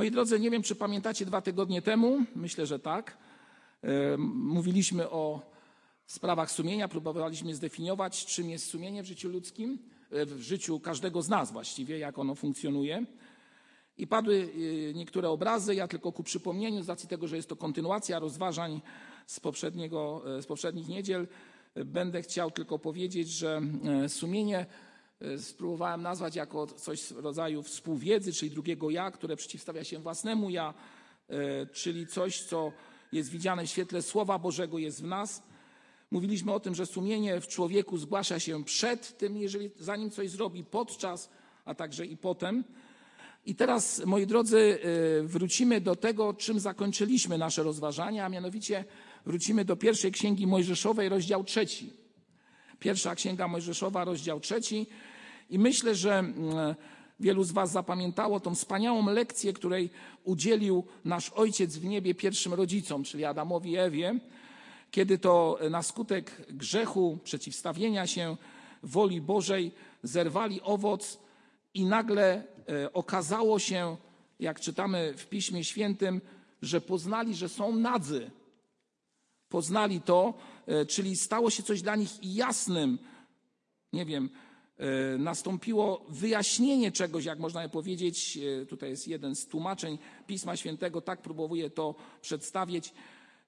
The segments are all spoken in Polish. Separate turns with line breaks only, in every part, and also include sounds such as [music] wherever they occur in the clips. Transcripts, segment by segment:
Moi drodzy, nie wiem, czy pamiętacie dwa tygodnie temu, myślę, że tak. e, Mówiliśmy o sprawach sumienia, próbowaliśmy zdefiniować, czym jest sumienie w życiu ludzkim, e, w życiu każdego z nas właściwie, jak ono funkcjonuje. I padły e, niektóre obrazy, ja tylko ku przypomnieniu, z racji tego, że jest to kontynuacja rozważań z, poprzedniego, z poprzednich niedziel, będę chciał tylko powiedzieć, że sumienie spróbowałem nazwać jako coś w rodzaju współwiedzy, czyli drugiego ja, które przeciwstawia się własnemu ja, e, czyli coś, co jest widziane w świetle Słowa Bożego, jest w nas. Mówiliśmy o tym, że sumienie w człowieku zgłasza się przed tym, jeżeli zanim coś zrobi, podczas, a także i potem. I teraz, moi drodzy, y, wrócimy do tego, czym zakończyliśmy nasze rozważania, a mianowicie wrócimy do pierwszej księgi Mojżeszowej, rozdział trzeci. Pierwsza księga Mojżeszowa, rozdział trzeci. I myślę, że mm, wielu z Was zapamiętało tą wspaniałą lekcję, której udzielił nasz Ojciec w niebie pierwszym rodzicom, czyli Adamowi i Ewie, kiedy to na skutek grzechu, przeciwstawienia się woli Bożej, zerwali owoc i nagle e, okazało się, jak czytamy w Piśmie Świętym, że poznali, że są nadzy. Poznali to, e, czyli stało się coś dla nich jasnym. Nie wiem, nastąpiło wyjaśnienie czegoś, jak można powiedzieć. e, Tutaj jest jeden z tłumaczeń Pisma Świętego, tak próbuje to przedstawić.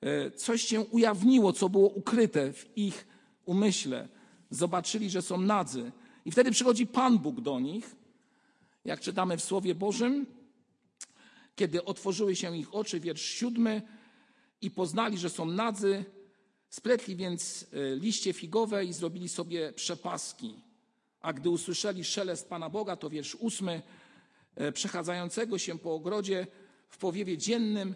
E, Coś się ujawniło, co było ukryte w ich umyśle. Zobaczyli, że są nadzy. I wtedy przychodzi Pan Bóg do nich, jak czytamy w Słowie Bożym, kiedy otworzyły się ich oczy, wiersz siódmy, i poznali, że są nadzy, spletli więc e, liście figowe i zrobili sobie przepaski. A gdy usłyszeli szelest Pana Boga, to wiersz ósmy, e, przechadzającego się po ogrodzie w powiewie dziennym,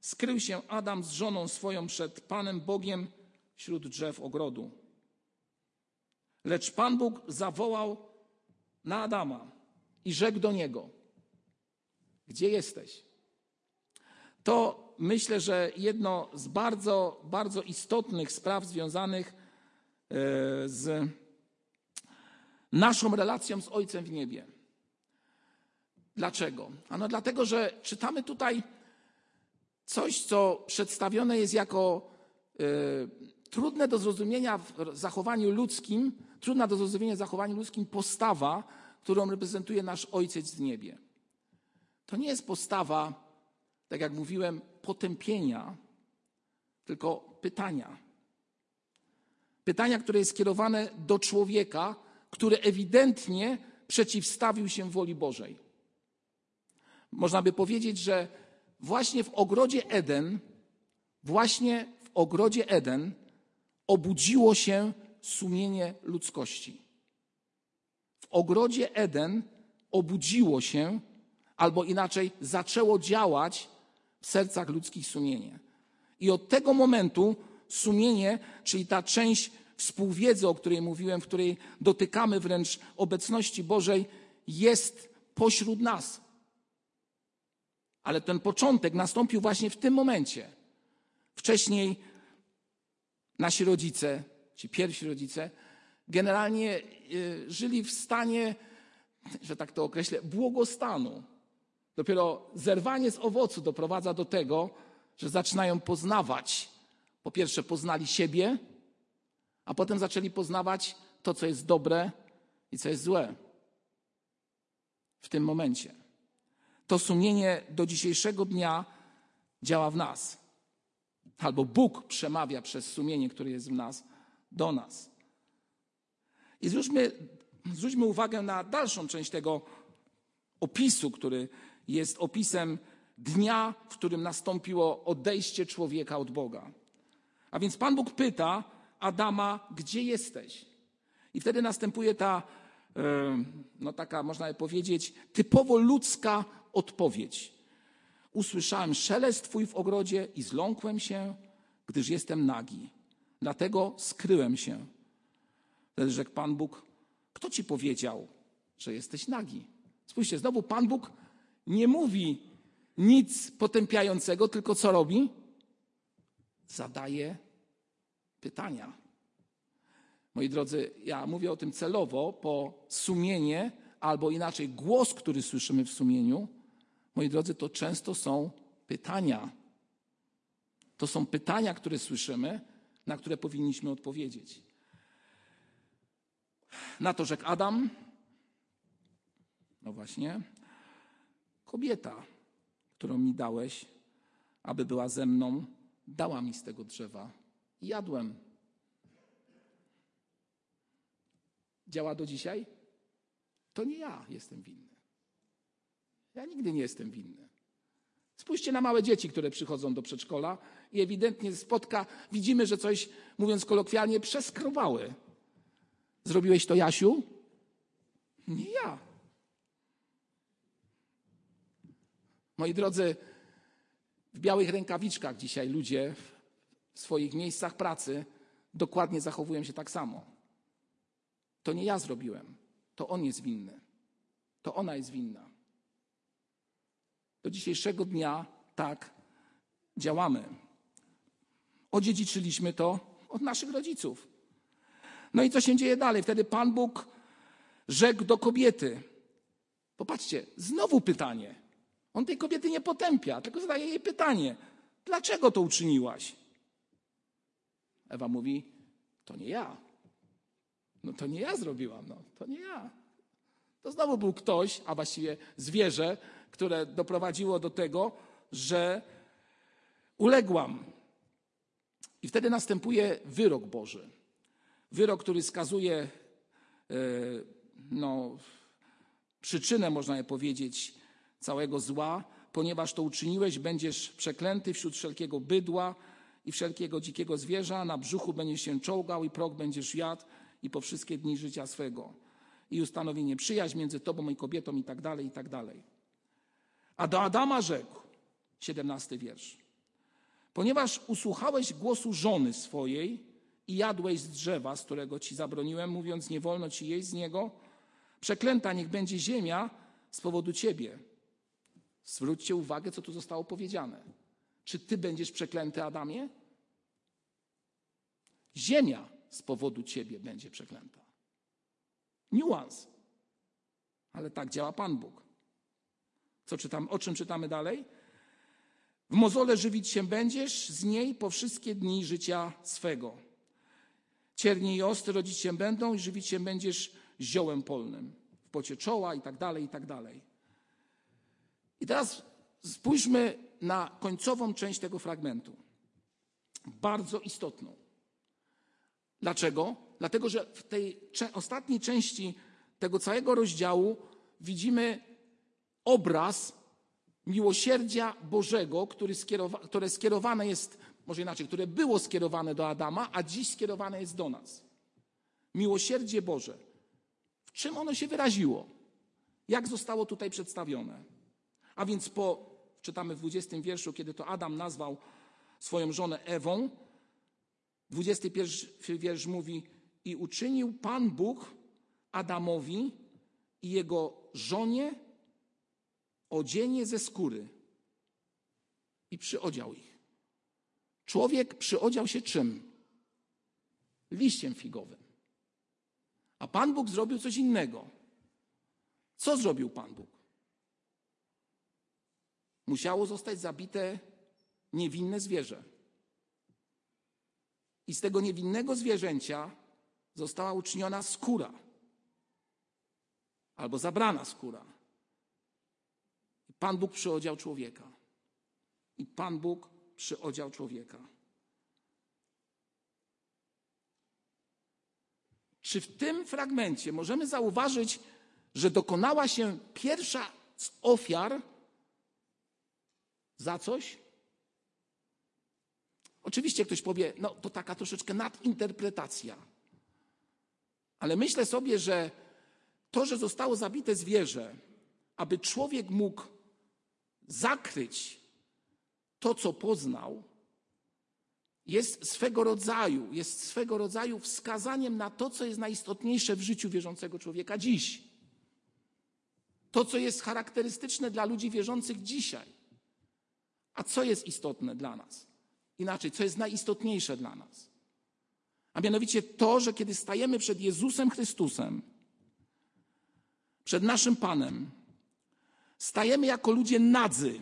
skrył się Adam z żoną swoją przed Panem Bogiem wśród drzew ogrodu. Lecz Pan Bóg zawołał na Adama i rzekł do niego: Gdzie jesteś? To myślę, że jedno z bardzo, bardzo istotnych spraw związanych e, z naszą relacją z Ojcem w niebie. Dlaczego? Ano dlatego, że czytamy tutaj coś, co przedstawione jest jako e, trudne do zrozumienia w zachowaniu ludzkim, trudna do zrozumienia w zachowaniu ludzkim postawa, którą reprezentuje nasz Ojciec w niebie. To nie jest postawa, tak jak mówiłem, potępienia, tylko pytania. Pytania, które jest skierowane do człowieka, który ewidentnie przeciwstawił się woli Bożej. Można by powiedzieć, że właśnie w ogrodzie Eden, właśnie w ogrodzie Eden obudziło się sumienie ludzkości. W ogrodzie Eden obudziło się, albo inaczej zaczęło działać w sercach ludzkich sumienie. I od tego momentu sumienie, czyli ta część współwiedzy, o której mówiłem, w której dotykamy wręcz obecności Bożej, jest pośród nas. Ale ten początek nastąpił właśnie w tym momencie. Wcześniej nasi rodzice, ci pierwsi rodzice, generalnie y, żyli w stanie, że tak to określę, błogostanu. Dopiero zerwanie z owocu doprowadza do tego, że zaczynają poznawać. Po pierwsze, poznali siebie, a potem zaczęli poznawać to, co jest dobre i co jest złe. W tym momencie. To sumienie do dzisiejszego dnia działa w nas. Albo Bóg przemawia przez sumienie, które jest w nas, do nas. I zwróćmy, zwróćmy uwagę na dalszą część tego opisu, który jest opisem dnia, w którym nastąpiło odejście człowieka od Boga. A więc Pan Bóg pyta Adama, gdzie jesteś? I wtedy następuje ta, e, no taka można powiedzieć, typowo ludzka odpowiedź. Usłyszałem szelest Twój w ogrodzie i zląkłem się, gdyż jestem nagi. Dlatego skryłem się. Wtedy rzekł Pan Bóg, kto Ci powiedział, że jesteś nagi? Spójrzcie, znowu Pan Bóg nie mówi nic potępiającego, tylko co robi? Zadaje pytania. Moi drodzy, ja mówię o tym celowo, bo sumienie, albo inaczej głos, który słyszymy w sumieniu, Moi drodzy, to często są pytania. To są pytania, które słyszymy, na które powinniśmy odpowiedzieć. Na to rzekł Adam, no właśnie, kobieta, którą mi dałeś, aby była ze mną, dała mi z tego drzewa jadłem. Działa do dzisiaj? To nie ja jestem winny. Ja nigdy nie jestem winny. Spójrzcie na małe dzieci, które przychodzą do przedszkola i ewidentnie spotka, widzimy, że coś, mówiąc kolokwialnie, przeskrowały. Zrobiłeś to, Jasiu? Nie ja. Moi drodzy, w białych rękawiczkach dzisiaj ludzie w swoich miejscach pracy dokładnie zachowują się tak samo. To nie ja zrobiłem, to on jest winny. To ona jest winna. Do dzisiejszego dnia tak działamy. Odziedziczyliśmy to od naszych rodziców. No i co się dzieje dalej? Wtedy Pan Bóg rzekł do kobiety. Popatrzcie, znowu pytanie. On tej kobiety nie potępia, tylko zadaje jej pytanie: Dlaczego to uczyniłaś? Ewa mówi: To nie ja. No to nie ja zrobiłam, no to nie ja. To znowu był ktoś, a właściwie zwierzę, które doprowadziło do tego, że uległam. I wtedy następuje wyrok Boży. Wyrok, który skazuje e, no, przyczynę, można je powiedzieć, całego zła. Ponieważ to uczyniłeś, będziesz przeklęty wśród wszelkiego bydła i wszelkiego dzikiego zwierza. Na brzuchu będziesz się czołgał i prog będziesz jadł i po wszystkie dni życia swego. I ustanowienie przyjaźń między tobą i kobietą i tak dalej, i tak dalej. A do Adama rzekł, 17 wiersz. Ponieważ usłuchałeś głosu żony swojej i jadłeś z drzewa, z którego ci zabroniłem, mówiąc, nie wolno ci jeść z niego, przeklęta niech będzie ziemia z powodu ciebie. Zwróćcie uwagę, co tu zostało powiedziane. Czy ty będziesz przeklęty, Adamie? Ziemia z powodu ciebie będzie przeklęta. Niuans. Ale tak działa Pan Bóg. Co czytam, o czym czytamy dalej? W mozole żywić się będziesz z niej po wszystkie dni życia swego. Ciernie i osty rodzić się będą i żywić się będziesz ziołem polnym. W pocie czoła i tak dalej, i tak dalej. I teraz spójrzmy na końcową część tego fragmentu. Bardzo istotną. Dlaczego? Dlatego, że w tej ostatniej części tego całego rozdziału widzimy obraz miłosierdzia Bożego, który skierowa które skierowane jest, może inaczej, które było skierowane do Adama, a dziś skierowane jest do nas. Miłosierdzie Boże. W czym ono się wyraziło? Jak zostało tutaj przedstawione? A więc po, czytamy w 20 wierszu, kiedy to Adam nazwał swoją żonę Ewą, 21 wiersz mówi: I uczynił Pan Bóg Adamowi i jego żonie odzienie ze skóry i przyodział ich. Człowiek przyodział się czym? Liściem figowym. A Pan Bóg zrobił coś innego. Co zrobił Pan Bóg? Musiało zostać zabite niewinne zwierzę. I z tego niewinnego zwierzęcia została uczyniona skóra albo zabrana skóra. Pan Bóg przyodział człowieka. I Pan Bóg przyodział człowieka. Czy w tym fragmencie możemy zauważyć, że dokonała się pierwsza z ofiar za coś? Oczywiście ktoś powie, no to taka troszeczkę nadinterpretacja. Ale myślę sobie, że to, że zostało zabite zwierzę, aby człowiek mógł zakryć to, co poznał, jest swego rodzaju, jest swego rodzaju wskazaniem na to, co jest najistotniejsze w życiu wierzącego człowieka dziś. To, co jest charakterystyczne dla ludzi wierzących dzisiaj. A co jest istotne dla nas? Inaczej, co jest najistotniejsze dla nas? A mianowicie to, że kiedy stajemy przed Jezusem Chrystusem, przed naszym Panem, Stajemy jako ludzie nadzy.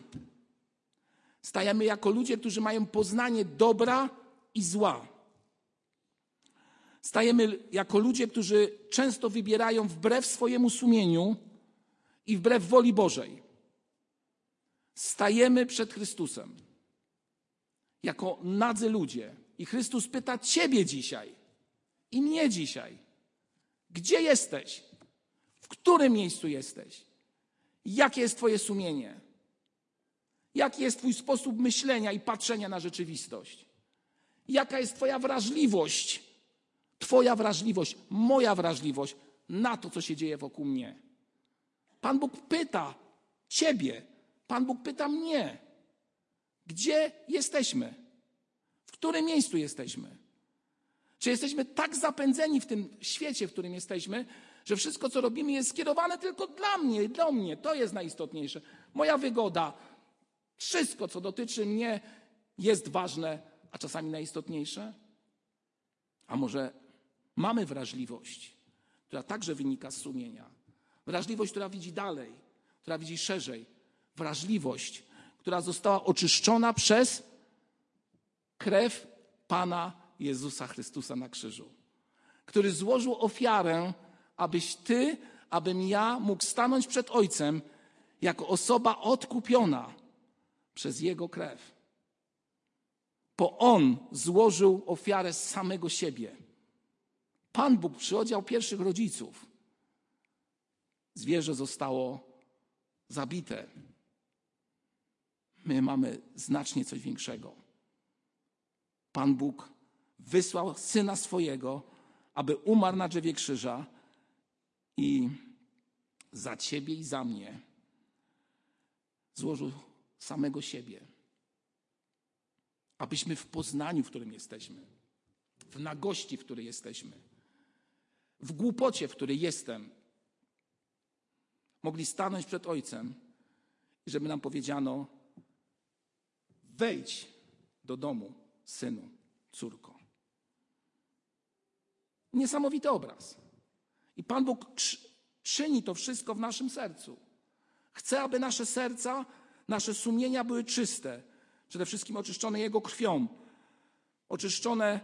Stajemy jako ludzie, którzy mają poznanie dobra i zła. Stajemy jako ludzie, którzy często wybierają wbrew swojemu sumieniu i wbrew woli Bożej. Stajemy przed Chrystusem jako nadzy ludzie. I Chrystus pyta Ciebie dzisiaj i mnie dzisiaj: Gdzie jesteś? W którym miejscu jesteś? Jakie jest Twoje sumienie? Jaki jest Twój sposób myślenia i patrzenia na rzeczywistość? Jaka jest Twoja wrażliwość? Twoja wrażliwość, moja wrażliwość na to, co się dzieje wokół mnie. Pan Bóg pyta Ciebie, Pan Bóg pyta mnie, gdzie jesteśmy? W którym miejscu jesteśmy? Czy jesteśmy tak zapędzeni w tym świecie, w którym jesteśmy, że wszystko, co robimy, jest skierowane tylko dla mnie i dla mnie? To jest najistotniejsze. Moja wygoda, wszystko, co dotyczy mnie, jest ważne, a czasami najistotniejsze? A może mamy wrażliwość, która także wynika z sumienia? Wrażliwość, która widzi dalej, która widzi szerzej. Wrażliwość, która została oczyszczona przez krew Pana Jezusa Chrystusa na krzyżu, który złożył ofiarę, abyś ty, abym ja mógł stanąć przed Ojcem jako osoba odkupiona przez Jego krew. Bo On złożył ofiarę z samego siebie. Pan Bóg przyodział pierwszych rodziców. Zwierzę zostało zabite. My mamy znacznie coś większego. Pan Bóg wysłał syna swojego, aby umarł na drzewie krzyża i za ciebie i za mnie złożył samego siebie. Abyśmy w poznaniu, w którym jesteśmy, w nagości, w której jesteśmy, w głupocie, w której jestem, mogli stanąć przed Ojcem i żeby nam powiedziano: wejdź do domu, synu, córko. Niesamowity obraz. I Pan Bóg czyni to wszystko w naszym sercu. Chce, aby nasze serca, nasze sumienia były czyste, przede wszystkim oczyszczone Jego krwią, oczyszczone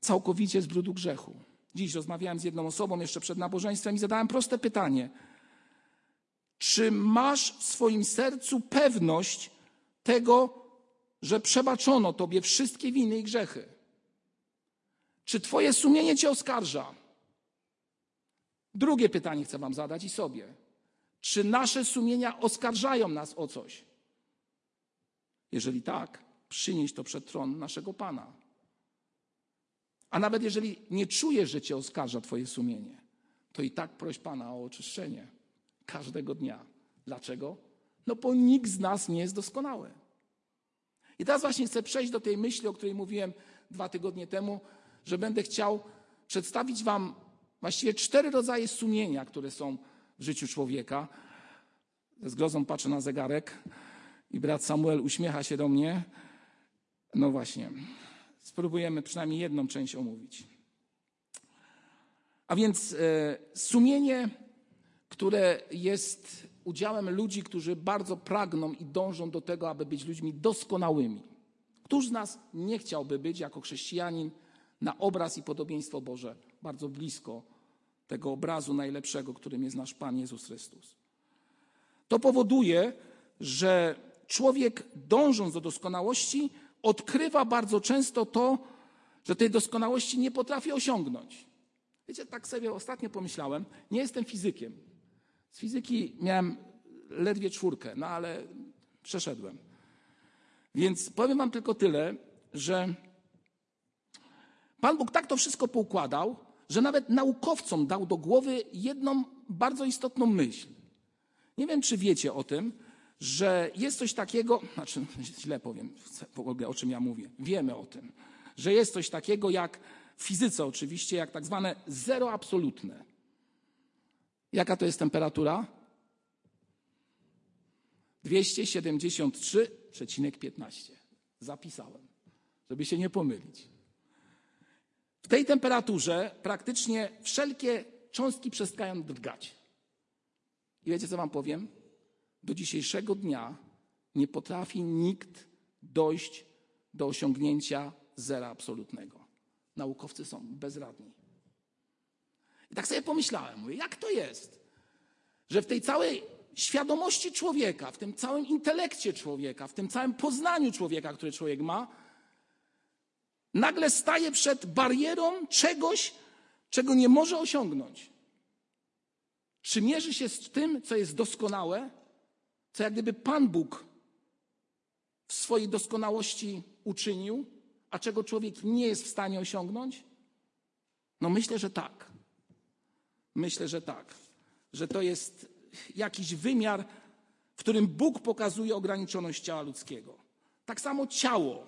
całkowicie z brudu grzechu. Dziś rozmawiałem z jedną osobą jeszcze przed nabożeństwem i zadałem proste pytanie. Czy masz w swoim sercu pewność tego, że przebaczono Tobie wszystkie winy i grzechy? Czy Twoje sumienie Cię oskarża? Drugie pytanie chcę Wam zadać i sobie. Czy nasze sumienia oskarżają nas o coś? Jeżeli tak, przynieś to przed tron naszego Pana. A nawet jeżeli nie czujesz, że Cię oskarża Twoje sumienie, to i tak proś Pana o oczyszczenie każdego dnia. Dlaczego? No bo nikt z nas nie jest doskonały. I teraz właśnie chcę przejść do tej myśli, o której mówiłem dwa tygodnie temu, że będę chciał przedstawić Wam właściwie cztery rodzaje sumienia, które są w życiu człowieka. Ze zgrozą patrzę na zegarek i brat Samuel uśmiecha się do mnie. No właśnie, spróbujemy przynajmniej jedną część omówić. A więc e, sumienie, które jest udziałem ludzi, którzy bardzo pragną i dążą do tego, aby być ludźmi doskonałymi. Któż z nas nie chciałby być jako chrześcijanin na obraz i podobieństwo Boże bardzo blisko tego obrazu najlepszego, którym jest nasz Pan Jezus Chrystus? To powoduje, że człowiek dążąc do doskonałości, odkrywa bardzo często to, że tej doskonałości nie potrafi osiągnąć. Wiecie, tak sobie ostatnio pomyślałem, nie jestem fizykiem. Z fizyki miałem ledwie czwórkę, no ale przeszedłem. Więc powiem Wam tylko tyle, że Pan Bóg tak to wszystko poukładał, że nawet naukowcom dał do głowy jedną bardzo istotną myśl. Nie wiem, czy wiecie o tym, że jest coś takiego, [laughs] znaczy źle powiem w ogóle o czym ja mówię, wiemy o tym, że jest coś takiego jak w fizyce oczywiście, jak tak zwane zero absolutne. Jaka to jest temperatura? 273,15. Zapisałem, żeby się nie pomylić. W tej temperaturze praktycznie wszelkie cząstki przestają drgać. I wiecie, co wam powiem? Do dzisiejszego dnia nie potrafi nikt dojść do osiągnięcia zera absolutnego. Naukowcy są bezradni. I tak sobie pomyślałem, mówię, jak to jest, że w tej całej świadomości człowieka, w tym całym intelekcie człowieka, w tym całym poznaniu człowieka, który człowiek ma, nagle staje przed barierą czegoś, czego nie może osiągnąć. Czy mierzy się z tym, co jest doskonałe, co jak gdyby Pan Bóg w swojej doskonałości uczynił, a czego człowiek nie jest w stanie osiągnąć? No myślę, że tak. Myślę, że tak. Że to jest jakiś wymiar, w którym Bóg pokazuje ograniczoność ciała ludzkiego. Tak samo ciało.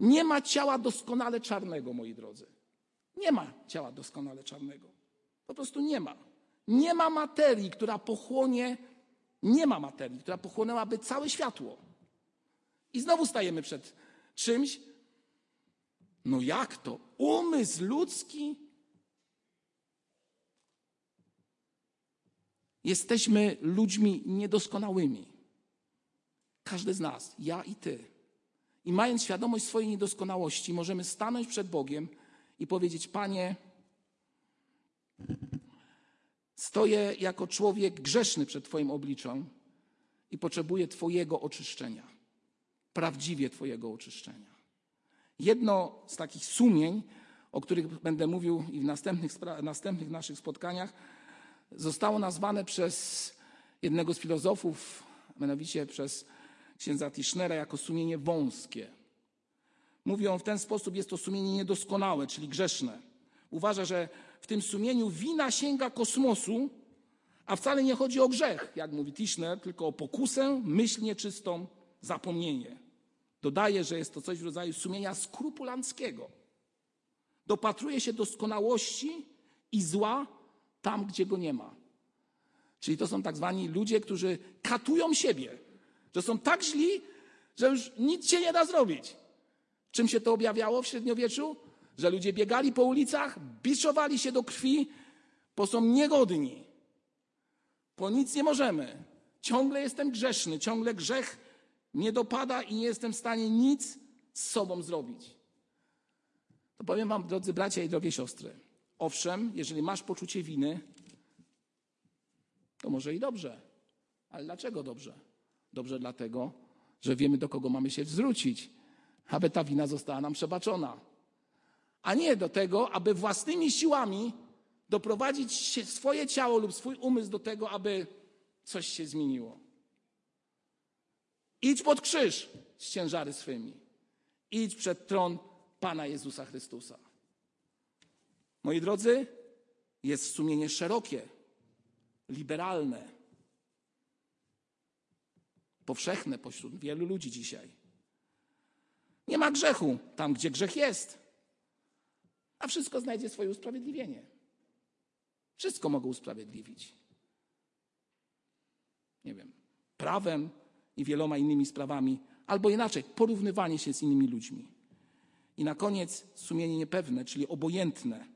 Nie ma ciała doskonale czarnego, moi drodzy. Nie ma ciała doskonale czarnego. Po prostu nie ma. Nie ma materii, która pochłonie, nie ma materii, która pochłonęłaby całe światło. I znowu stajemy przed czymś. No jak to? Umysł ludzki? Jesteśmy ludźmi niedoskonałymi. Każdy z nas, ja i ty. I mając świadomość swojej niedoskonałości, możemy stanąć przed Bogiem i powiedzieć: Panie, stoję jako człowiek grzeszny przed Twoim obliczem i potrzebuję Twojego oczyszczenia prawdziwie Twojego oczyszczenia. Jedno z takich sumień, o których będę mówił i w następnych, następnych naszych spotkaniach, zostało nazwane przez jednego z filozofów, mianowicie przez księdza Tischnera, jako sumienie wąskie. Mówi on w ten sposób, jest to sumienie niedoskonałe, czyli grzeszne. Uważa, że w tym sumieniu wina sięga kosmosu, a wcale nie chodzi o grzech, jak mówi Tischner, tylko o pokusę, myśl nieczystą, zapomnienie. Dodaje, że jest to coś w rodzaju sumienia skrupulanckiego. Dopatruje się doskonałości i zła tam, gdzie go nie ma. Czyli to są tak zwani ludzie, którzy katują siebie, że są tak źli, że już nic się nie da zrobić. Czym się to objawiało w średniowieczu? Że ludzie biegali po ulicach, biczowali się do krwi, bo są niegodni. Po nic nie możemy. Ciągle jestem grzeszny, ciągle grzech nie dopada i nie jestem w stanie nic z sobą zrobić. To powiem Wam, drodzy bracia i drogie siostry, owszem, jeżeli masz poczucie winy, to może i dobrze. Ale dlaczego dobrze? Dobrze dlatego, że wiemy, do kogo mamy się zwrócić, aby ta wina została nam przebaczona. A nie do tego, aby własnymi siłami doprowadzić swoje ciało lub swój umysł do tego, aby coś się zmieniło. Idź pod krzyż z ciężary swymi. Idź przed tron Pana Jezusa Chrystusa. Moi drodzy, jest sumienie szerokie, liberalne, powszechne pośród wielu ludzi dzisiaj. Nie ma grzechu tam, gdzie grzech jest, a wszystko znajdzie swoje usprawiedliwienie. Wszystko mogą usprawiedliwić. Nie wiem, prawem, i wieloma innymi sprawami, albo inaczej, porównywanie się z innymi ludźmi. I na koniec sumienie niepewne, czyli obojętne.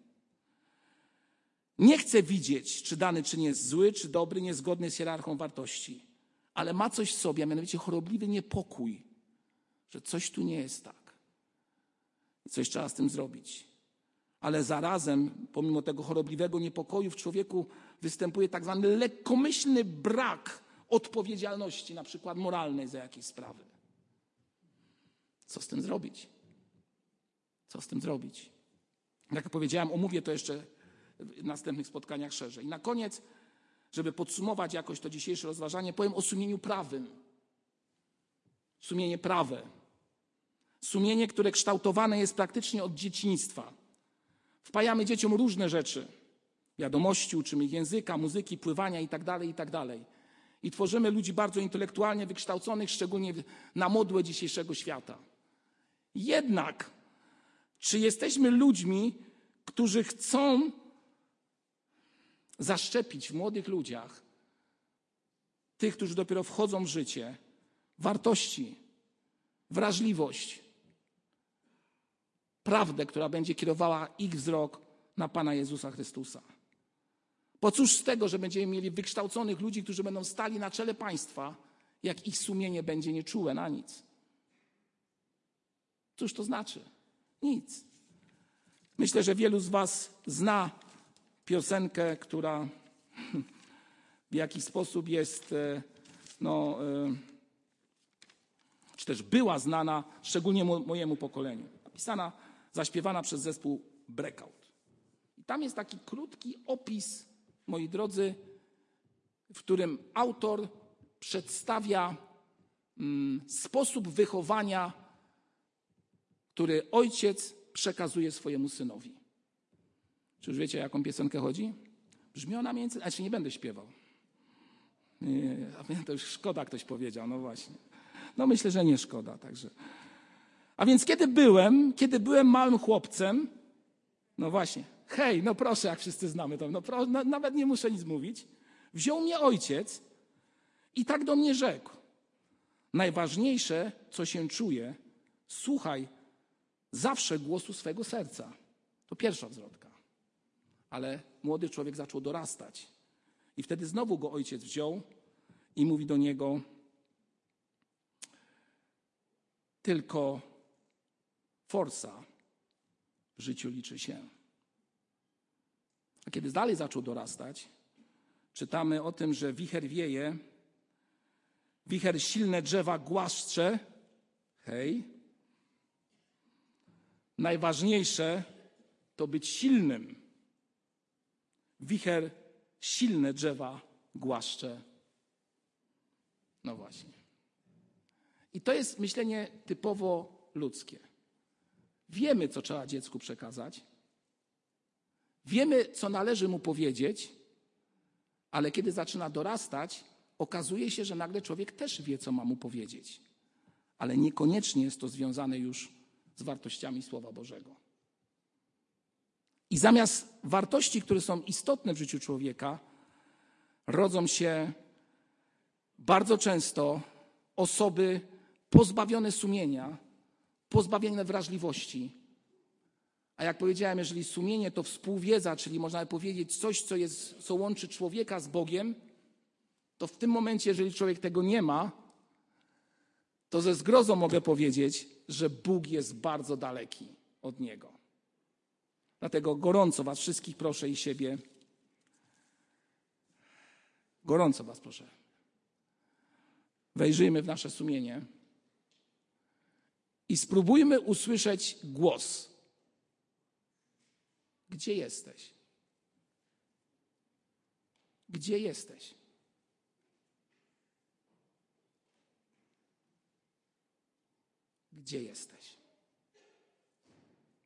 Nie chce widzieć, czy dany czyn jest zły, czy dobry, niezgodny z hierarchią wartości, ale ma coś w sobie, a mianowicie chorobliwy niepokój, że coś tu nie jest tak. Coś trzeba z tym zrobić. Ale zarazem, pomimo tego chorobliwego niepokoju w człowieku występuje tak zwany lekkomyślny brak odpowiedzialności, na przykład moralnej za jakieś sprawy. Co z tym zrobić? Co z tym zrobić? Jak powiedziałem, omówię to jeszcze w następnych spotkaniach szerzej. I na koniec, żeby podsumować jakoś to dzisiejsze rozważanie, powiem o sumieniu prawym. Sumienie prawe. Sumienie, które kształtowane jest praktycznie od dzieciństwa. Wpajamy dzieciom różne rzeczy. Wiadomości, uczymy ich języka, muzyki, pływania itd., tak itd. Tak i tworzymy ludzi bardzo intelektualnie wykształconych, szczególnie na modłę dzisiejszego świata. Jednak, czy jesteśmy ludźmi, którzy chcą zaszczepić w młodych ludziach, tych, którzy dopiero wchodzą w życie, wartości, wrażliwość, prawdę, która będzie kierowała ich wzrok na Pana Jezusa Chrystusa. Bo cóż z tego, że będziemy mieli wykształconych ludzi, którzy będą stali na czele państwa, jak ich sumienie będzie nieczułe na nic? Cóż to znaczy? Nic. Myślę, że wielu z Was zna piosenkę, która w jakiś sposób jest, e, no, e, czy też była znana, szczególnie mojemu pokoleniu. Napisana, zaśpiewana przez zespół Breakout. I tam jest taki krótki opis, moi drodzy, w którym autor przedstawia mm, sposób wychowania, który ojciec przekazuje swojemu synowi. Czy już wiecie, o jaką piosenkę chodzi? Brzmi ona więcej, znaczy nie będę śpiewał. Nie, to już szkoda, ktoś powiedział, no właśnie. No myślę, że nie szkoda, także. A więc kiedy byłem, kiedy byłem małym chłopcem, no właśnie, hej, no proszę, jak wszyscy znamy to, no, no nawet nie muszę nic mówić, wziął mnie ojciec i tak do mnie rzekł. Najważniejsze, co się czuje, słuchaj zawsze głosu swego serca. To pierwsza zwrotka. Ale młody człowiek zaczął dorastać. I wtedy znowu go ojciec wziął i mówi do niego: Tylko forsa w życiu liczy się. A kiedy dalej zaczął dorastać, czytamy o tym, że wicher wieje, wicher silne drzewa głaszcze. Hej. Najważniejsze to być silnym. Wicher silne drzewa głaszcze. No właśnie. I to jest myślenie typowo ludzkie. Wiemy, co trzeba dziecku przekazać. Wiemy, co należy mu powiedzieć, ale kiedy zaczyna dorastać, okazuje się, że nagle człowiek też wie, co ma mu powiedzieć. Ale niekoniecznie jest to związane już z wartościami Słowa Bożego. I zamiast wartości, które są istotne w życiu człowieka, rodzą się bardzo często osoby pozbawione sumienia, pozbawione wrażliwości. A jak powiedziałem, jeżeli sumienie to współwiedza, czyli można powiedzieć coś, co, jest, co łączy człowieka z Bogiem, to w tym momencie, jeżeli człowiek tego nie ma, to ze zgrozą mogę powiedzieć, że Bóg jest bardzo daleki od niego. Dlatego gorąco Was wszystkich proszę i siebie, gorąco Was proszę, wejrzyjmy w nasze sumienie i spróbujmy usłyszeć głos. Gdzie jesteś? Gdzie jesteś? Gdzie jesteś?